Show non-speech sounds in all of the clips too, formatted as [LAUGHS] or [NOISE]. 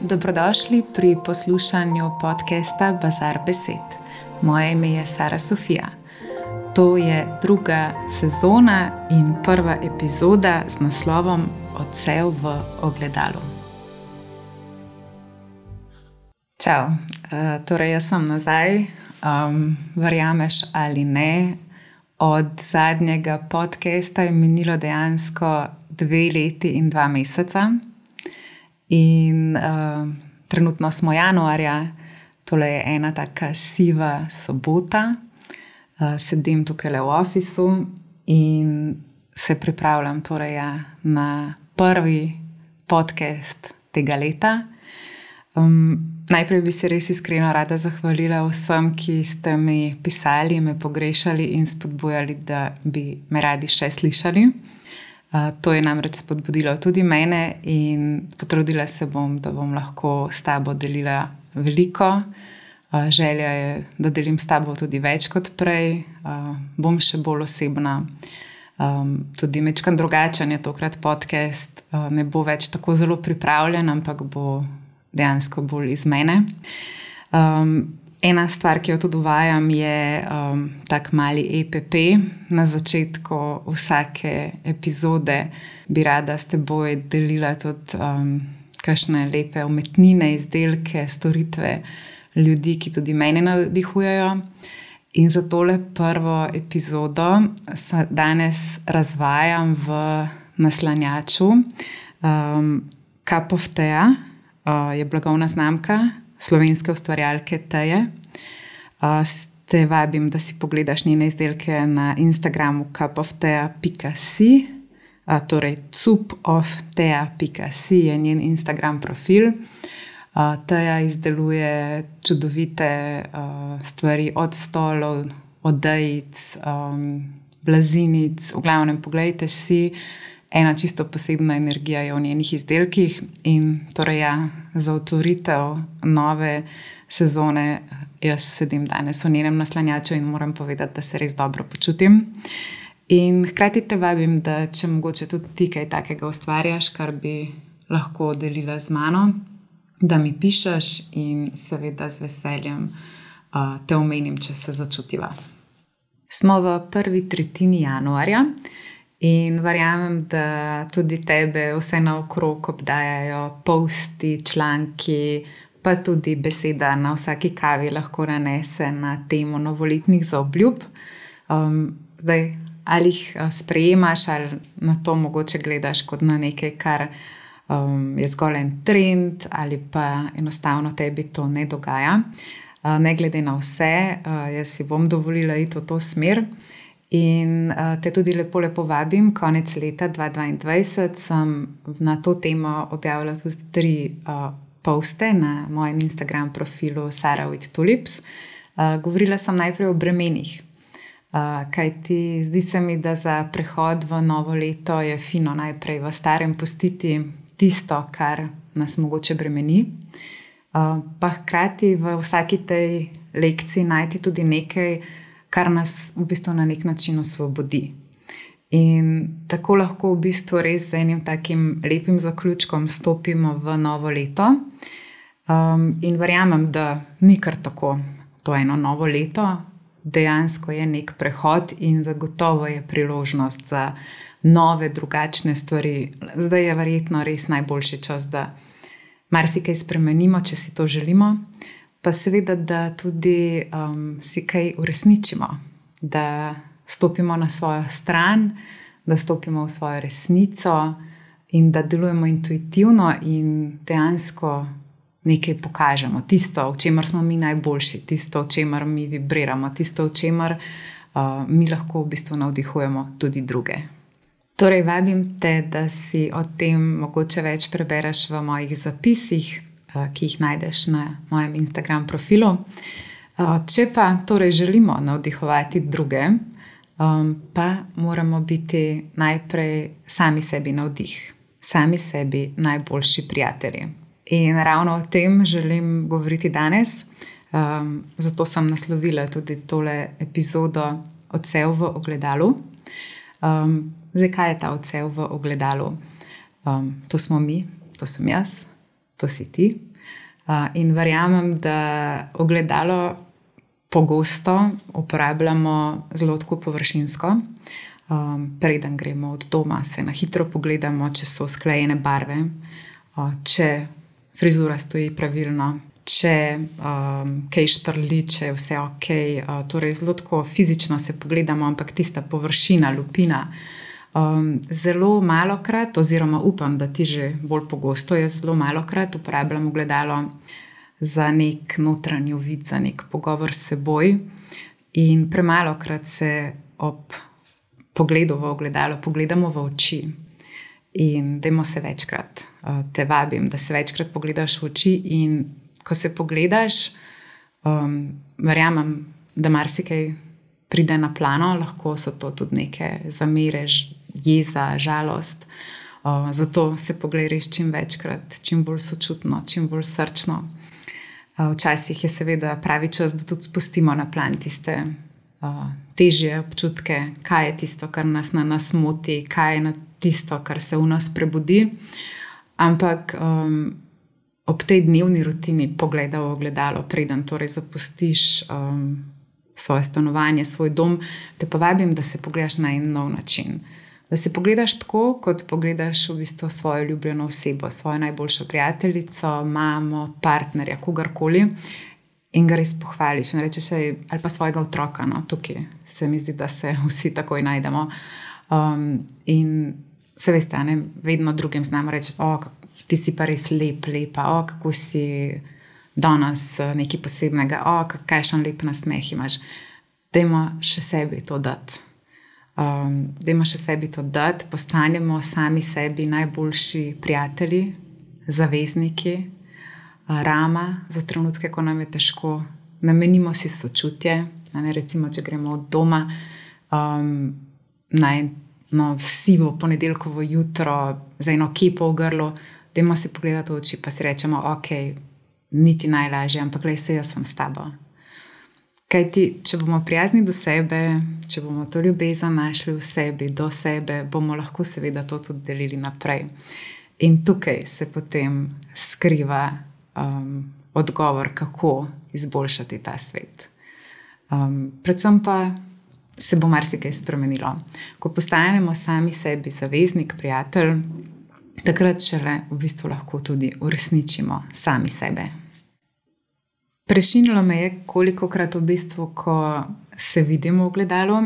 Dobrodošli pri poslušanju podcasta Bazar Besed. Moje ime je Sara Sofija. To je druga sezona in prva epizoda z naslovom Odsev v ogledalu. Čau, uh, torej jaz sem nazaj, um, verjameš ali ne. Od zadnjega podcasta je minilo dejansko dve leti in dva meseca. In uh, trenutno smo januarja, tole je ena taka siva sobota, uh, sedim tukaj le v ofisu in se pripravljam torej, ja, na prvi podcast tega leta. Um, najprej bi se res iskreno rada zahvalila vsem, ki ste mi pisali, me pogrešali in spodbujali, da bi me radi še slišali to je namreč spodbudilo tudi mene in potrudila se bom, da bom lahko s tabo delila veliko. Želja je, da delim s tabo tudi več kot prej, bom še bolj osebna. Um, tudi mečkam drugačen je tokrat podcast, uh, ne bo več tako zelo pripravljen, ampak bo dejansko bolj iz mene. Um, Ena stvar, ki jo tudi uvajam, je um, tako mali EPP. Na začetku vsake epizode bi rada s teboj delila tudi um, kakšne lepe umetnine, izdelke, storitve ljudi, ki tudi mene navdihujejo. In za tole prvo epizodo danes razvajam v naslanjaču. Um, Cup of Tea uh, je blagovna znamka slovenske ustvarjalke Teje. Te vabim, da si pogledaš njene izdelke na Instagramu cupoftea.si, torej cupoftea.si je njen Instagram profil. Teja izdeluje čudovite stvari, od stolov, odejic, blazinic. V glavnem, pogledajte si ena čisto posebna energija je v njenih izdelkih. In torej, ja, za otvoritev nove sezone, jaz sedim danes v njenem naslanjaču in moram povedati, da se res dobro počutim. In hkrati te vabim, da če mogoče tudi ti kaj takega ustvarjaš, kar bi lahko delila z mano, da mi pišeš in seveda z veseljem uh, te omenim, če se začutiva. Smo v prvi tretjini januarja. In verjamem, da tudi tebe vse naokrog obdajajo posti, članki, pa tudi beseda na vsaki kavi lahko nanese na temo novoletnih zaobljub. Um, zdaj, ali jih sprejemaš, ali na to mogoče gledaš kot na nekaj, kar um, je zgolj en trend, ali pa enostavno tebi to ne dogaja. Uh, ne glede na vse, uh, jaz si bom dovolila iti v to smer. In uh, te tudi lepo, lepo vabim. Konec leta 2022 sem na to temo objavila tudi tri uh, poste na mojem Instagram profilu Sara with Tulips. Uh, govorila sem najprej o bremenih. Uh, Kaj ti zdi se mi, da za prehod v novo leto je fino najprej v starem pustiti tisto, kar nas mogoče bremeni, uh, pa hkrati v vsaki tej lekciji najti tudi nekaj, kar nas v bistvu na nek način osvobodi. In tako lahko v bistvu res z enim takim lepim zaključkom stopimo v novo leto. Um, in verjamem, da ni kar tako to eno novo leto, dejansko je nek prehod in zagotovo je priložnost za nove, drugačne stvari. Zdaj je verjetno res najboljši čas, da marsikaj spremenimo, če si to želimo pa seveda, da tudi um, si kaj uresničimo, da stopimo na svojo stran, da stopimo v svojo resnico in da delujemo intuitivno in dejansko nekaj pokažemo. Tisto, v čemer smo mi najboljši, tisto, v čemer mi vibriramo, tisto, v čemer uh, mi lahko v bistvu navdihujemo tudi druge. Torej, vabim te, da si o tem mogoče več prebereš v mojih zapisih, ki jih najdeš na mojem Instagram profilu. Eh, če pa torej želimo navdihovati druge, pa moramo biti najprej sami sebi navdih, sami sebi najboljši prijatelji. In ravno o tem želim govoriti danes. Um, zato sem naslovila tudi tole epizodo Odsev v ogledalu. Um, zdaj, kaj je ta odsev v ogledalu? Um, to smo mi, to sem jaz, to si ti. Uh, in verjamem, da ogledalo pogosto uporabljamo zelo površinsko. Um, preden gremo od doma, se na hitro pogledamo, če so usklajene barve, uh, če frizura stoji pravilno, če um, kaj štrli, če je vse ok. Uh, torej, zelo tako fizično se pogledamo, ampak tista površina, lupina. Um, zelo malo krat, oziroma upam, da ti že bolj pogosto, jaz zelo malo krat uporabljam gledalo za nek notranji vid, za nek pogovor s seboj. In premalo krat se ob pogledu v ogledalo pogledamo v oči. In da se večkrat, uh, te vabim, da se večkrat pogledaš v oči. In ko se pogledaš, um, verjamem, da marsikaj pride na plano, lahko so to tudi neke zamere, jeza, žalost. Uh, zato se pogledaš čim večkrat, čim bolj sočutno, čim bolj srčno. Uh, včasih je seveda pravi čas, da tudi spustimo na plan tiste uh, težje občutke, kaj je tisto, kar nas na nas moti, kaj je tisto, kar se v nas prebudi. Ampak um, ob tej dnevni rutini pogleda v ogledalo, preden torej zapustiš um, svoje stanovanje, svoj dom, te pa vabim, da se pogledaš na en nov način. Da se pogledaš tako, kot pogledaš v bistvu svojo ljubljeno osebo, svojo najboljšo prijateljico, mamo, partnerja, kogarkoli in ga res pohvališ. Rečeš, ali pa svojega otroka, no, tukaj se mi zdi, da se [LAUGHS] vsi takoj najdemo. Um, in se veste, ne, vedno drugim znamo reči, oh, ti si pa res lep, lepa, oh, kako si danes nekaj posebnega, oh, kakšen lep nasmeh imaš. Dajmo še sebi to dati. Um, Dajmo še sebi to dati, postanemo sami sebi najboljši prijatelji, zavezniki, rama za trenutke, ko nam je težko, namenimo si sočutje. Ne, recimo, če gremo od doma um, na eno sivo ponedeljkovo jutro, za eno kipo v grlu, da imamo si pogledati v oči, pa si rečemo, ok, niti najlažje, ampak le se jaz sem s tabo. Kaj ti, če bomo prijazni do sebe, če bomo to ljubezen našli v sebi, do sebe, bomo lahko seveda to tudi delili naprej. In tukaj se potem skriva um, odgovor, kako izboljšati ta svet. Um, predvsem pa se bo marsikaj spremenilo. Ko postanemo sami sebi zaveznik, prijatelj, takrat šele v bistvu lahko tudi uresničimo sami sebe. Prešinilo me je, koliko krat v bistvu, ko se vidimo v gledalu,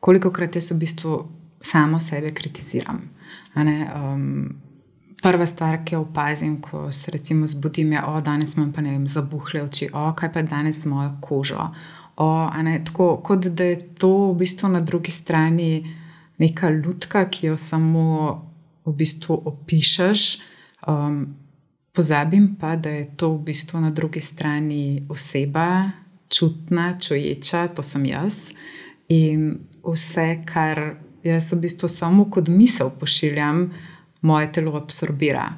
koliko krat jaz v bistvu samo sebe kritiziram. Um, prva stvar, ki jo opazim, ko se recimo zbudim, je, da danes imam pa ne vem, zabuhle oči, o, kaj pa danes z mojo kožo. O, ne, tako, kot da je to v bistvu na drugi strani neka lutka, ki jo samo v bistvu opišeš. Um, pozabim pa, da je to v bistvu na drugi strani oseba, čutna, čuječa, to sem jaz. In vse, kar jaz v bistvu samo kot misel pošiljam, moje telo absorbira.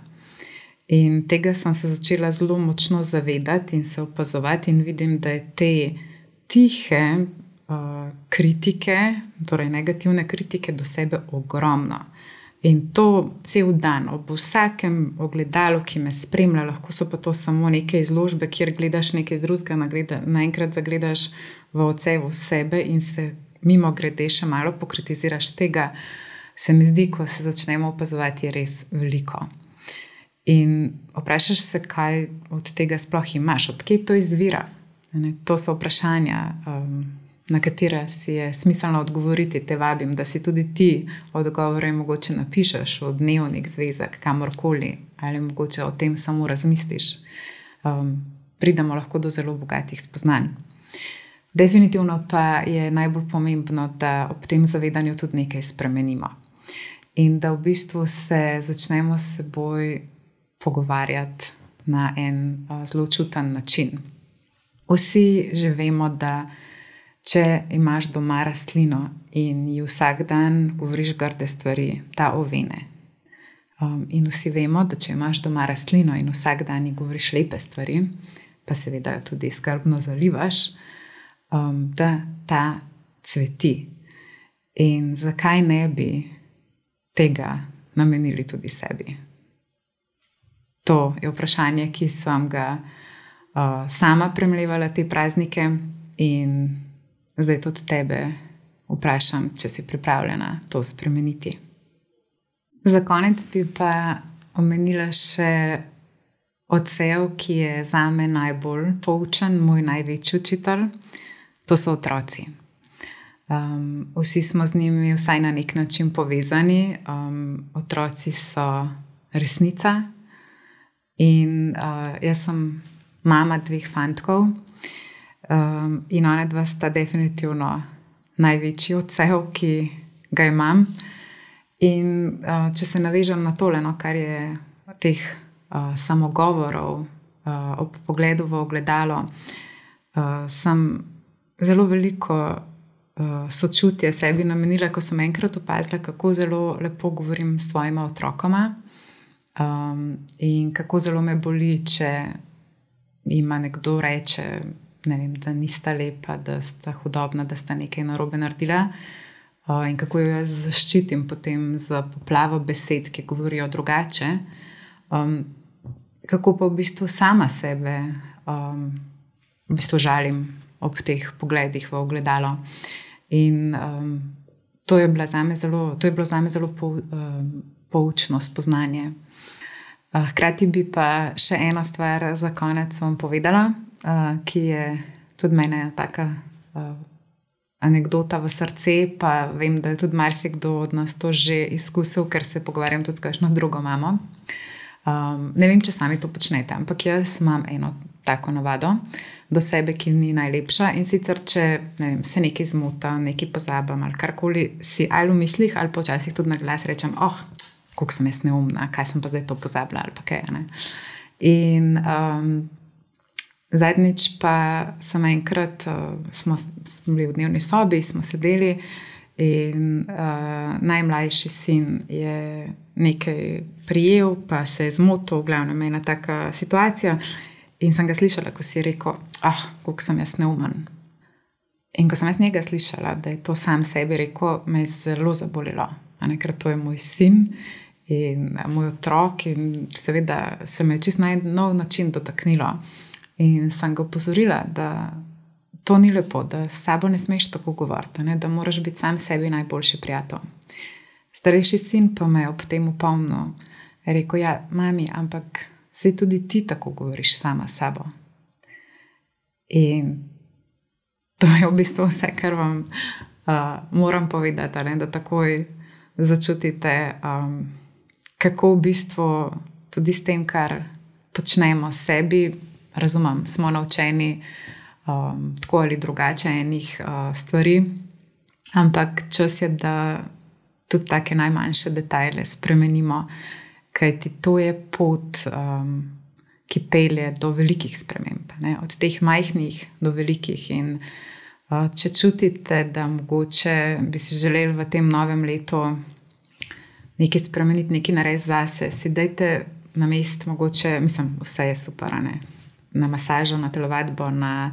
In tega sem se začela zelo močno zavedati in se opazovati, in vidim, da je te tihe uh, kritike, torej negativne kritike do sebe, ogromno. In to cel dan, ob vsakem ogledalu, ki me spremlja, lahko so pa to samo neke izložbe, kjer gledaš nekaj drugega, naenkrat zagledaš v ocevu sebe in se mimo grede še malo pokritiziraš tega se mi zdi, ko se začnemo opazovati, je res veliko. In vprašaš se, kaj od tega sploh imaš, odkje to izvira. Ne, to so vprašanja, um, na katera si je smiselno odgovoriti. Te vabim, da si tudi ti odgovore mogoče napišeš v dnevnik, zvezek, kamorkoli, ali mogoče o tem samo razmisliš. Um, pridemo lahko do zelo bogatih spoznanj. Definitivno pa je najbolj pomembno, da ob tem zavedanju tudi nekaj spremenimo in da v bistvu se začnemo s seboj pogovarjati na en uh, zelo čuten način. Vsi že vemo, da če imaš doma rastlino in ji vsak dan govoriš grde stvari, ta ovene. Um, in vsi vemo, da če imaš doma rastlino in vsak dan ji govoriš lepe stvari, pa seveda jo tudi skrbno zalivaš, um, da ta cveti. In zakaj ne bi tega namenili tudi sebi. to je vprašanje, ki sem ga uh, sama premljevala te praznike in zdaj tudi tebe vprašam, če si pripravljena to spremeniti. Za konec bi pa omenila še odsev, ki je za me najbolj poučen, moj največji učitelj. To so otroci. Um, vsi smo z njimi vsaj na nek način povezani. Um, otroci so resnica. In uh, jaz sem mama dveh fantkov, um, in ona dva sta definitivno največji odsev, ki ga imam. In uh, če se navežem na tole, no, kar je teh uh, samogovorov, uh, ob pogledu v ogledalo, uh, sem zelo veliko uh, sočutja sebi namenila, ko sem enkrat opazila, kako zelo lepo govorim s svojima otrokoma. Um, in kako zelo me boli, če ima nekdo reče, vem, da nista lepa, da sta hudobna, da sta nekaj narobe naredila. Uh, in kako jo jaz zaščitim potem za poplavo besed, ki govorijo drugače. Um, kako pa v bistvu sama sebe um, v bistvu žalim ob teh pogledih v ogledalo. In um, to je, zelo, to je bilo za me zelo pou, um, poučno spoznanje. Uh, hkrati bi pa še eno stvar za konec vam povedala, uh, ki je tudi meni tako uh, anekdota v srce. Pa vem, da je tudi marsikdo od nas to že izkusil, ker se pogovarjam tudi s kakšno drugo mamo. Um, ne vem, če sami to počnete, ampak jaz imam eno tako navado do sebe, ki ni najlepša. In sicer, če ne vem, se nekaj zmota, nekaj pozabam ali karkoli si ali v mislih, ali počasih tudi na glas rečem, oh, kako sem jaz neumna, kaj sem pa zdaj to pozabila ali kaj. Ne? In um, zadnjič pa sem enkrat, uh, smo, smo bili v dnevni sobi, smo sedeli. In uh, najmlajši sin je nekaj prijel, pa se je zmotil, glavno, ena taka situacija. In sem ga slišala, ko si rekel, ah, kako sem jaz neumen. In ko sem jaz njega slišala, da je to sam sebi rekel, me je zelo zabolelo, ker to je moj sin in moj otrok. In seveda se me je čist na nov način dotaknilo. In sem ga opozorila, da to ni lepo, da s sabo ne smeš tako govoriti, ne, da moraš biti sam sebi najboljši prijatelj. Starejši sin pa me je ob tem upomnil, rekel: Ja, mami, ampak. Sej tudi ti tako govoriš sama s sabo. In to je v bistvu vse, kar vam uh, moram povedati, ne? da takoj začutite, um, kako v bistvu tudi s tem, kar počnemo sebi, razumem, smo naučeni um, tako ali drugače enih uh, stvari, ampak čas je, da tudi take najmanjše detajle spremenimo kajti to je pot, um, ki pelje do velikih sprememb, ne? od teh majhnih do velikih. In, uh, če čutite, da mogoče bi si želeli v tem novem letu nekaj spremeniti, nekaj narediti zase, si dajte na mest, mogoče, mislim, vse je super, ne? Na masažo, na telovadbo, na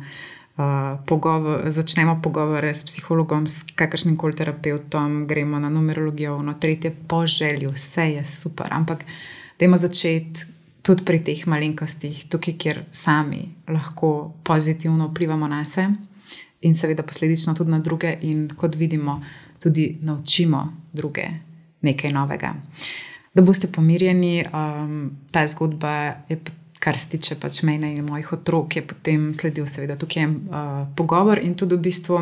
Uh, pogovor, začnemo pogovore s psihologom, s kakršnim koli terapeutom, gremo na numerologijo, na tretje po želji, vse je super. Ampak dajmo začeti tudi pri teh malenkostih, tukaj, kjer sami lahko pozitivno vplivamo na sebe in seveda posledično tudi na druge, in kot vidimo, tudi naučimo druge nekaj novega. Da boste pomirjeni, um, ta zgodba je kar se tiče pač mene in mojih otrok, je potem sledil, seveda, tukaj en uh, pogovor in tudi v bistvu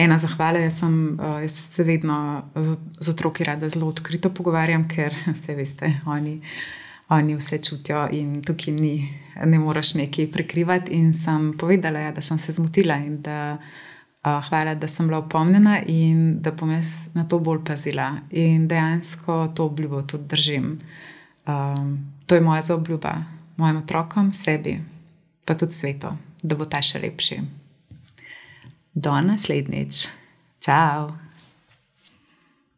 ena zahvala. Jaz, sem, uh, jaz se vedno z, z otroki rada zelo odkrito pogovarjam, ker [LAUGHS] se veste, oni, oni vse čutijo in tukaj ni, ne moreš nekaj prekrivati. In sem povedala, ja, da sem se zmotila in da. Uh, hvala, da sem bila opomnjena in da bom jaz na to bolj pazila. In dejansko to obljubo tudi držim. Um, to je moja zaobljuba mojim otrokom, sebi, pa tudi svetu, da bo ta še lepši. Do naslednjič. Ciao!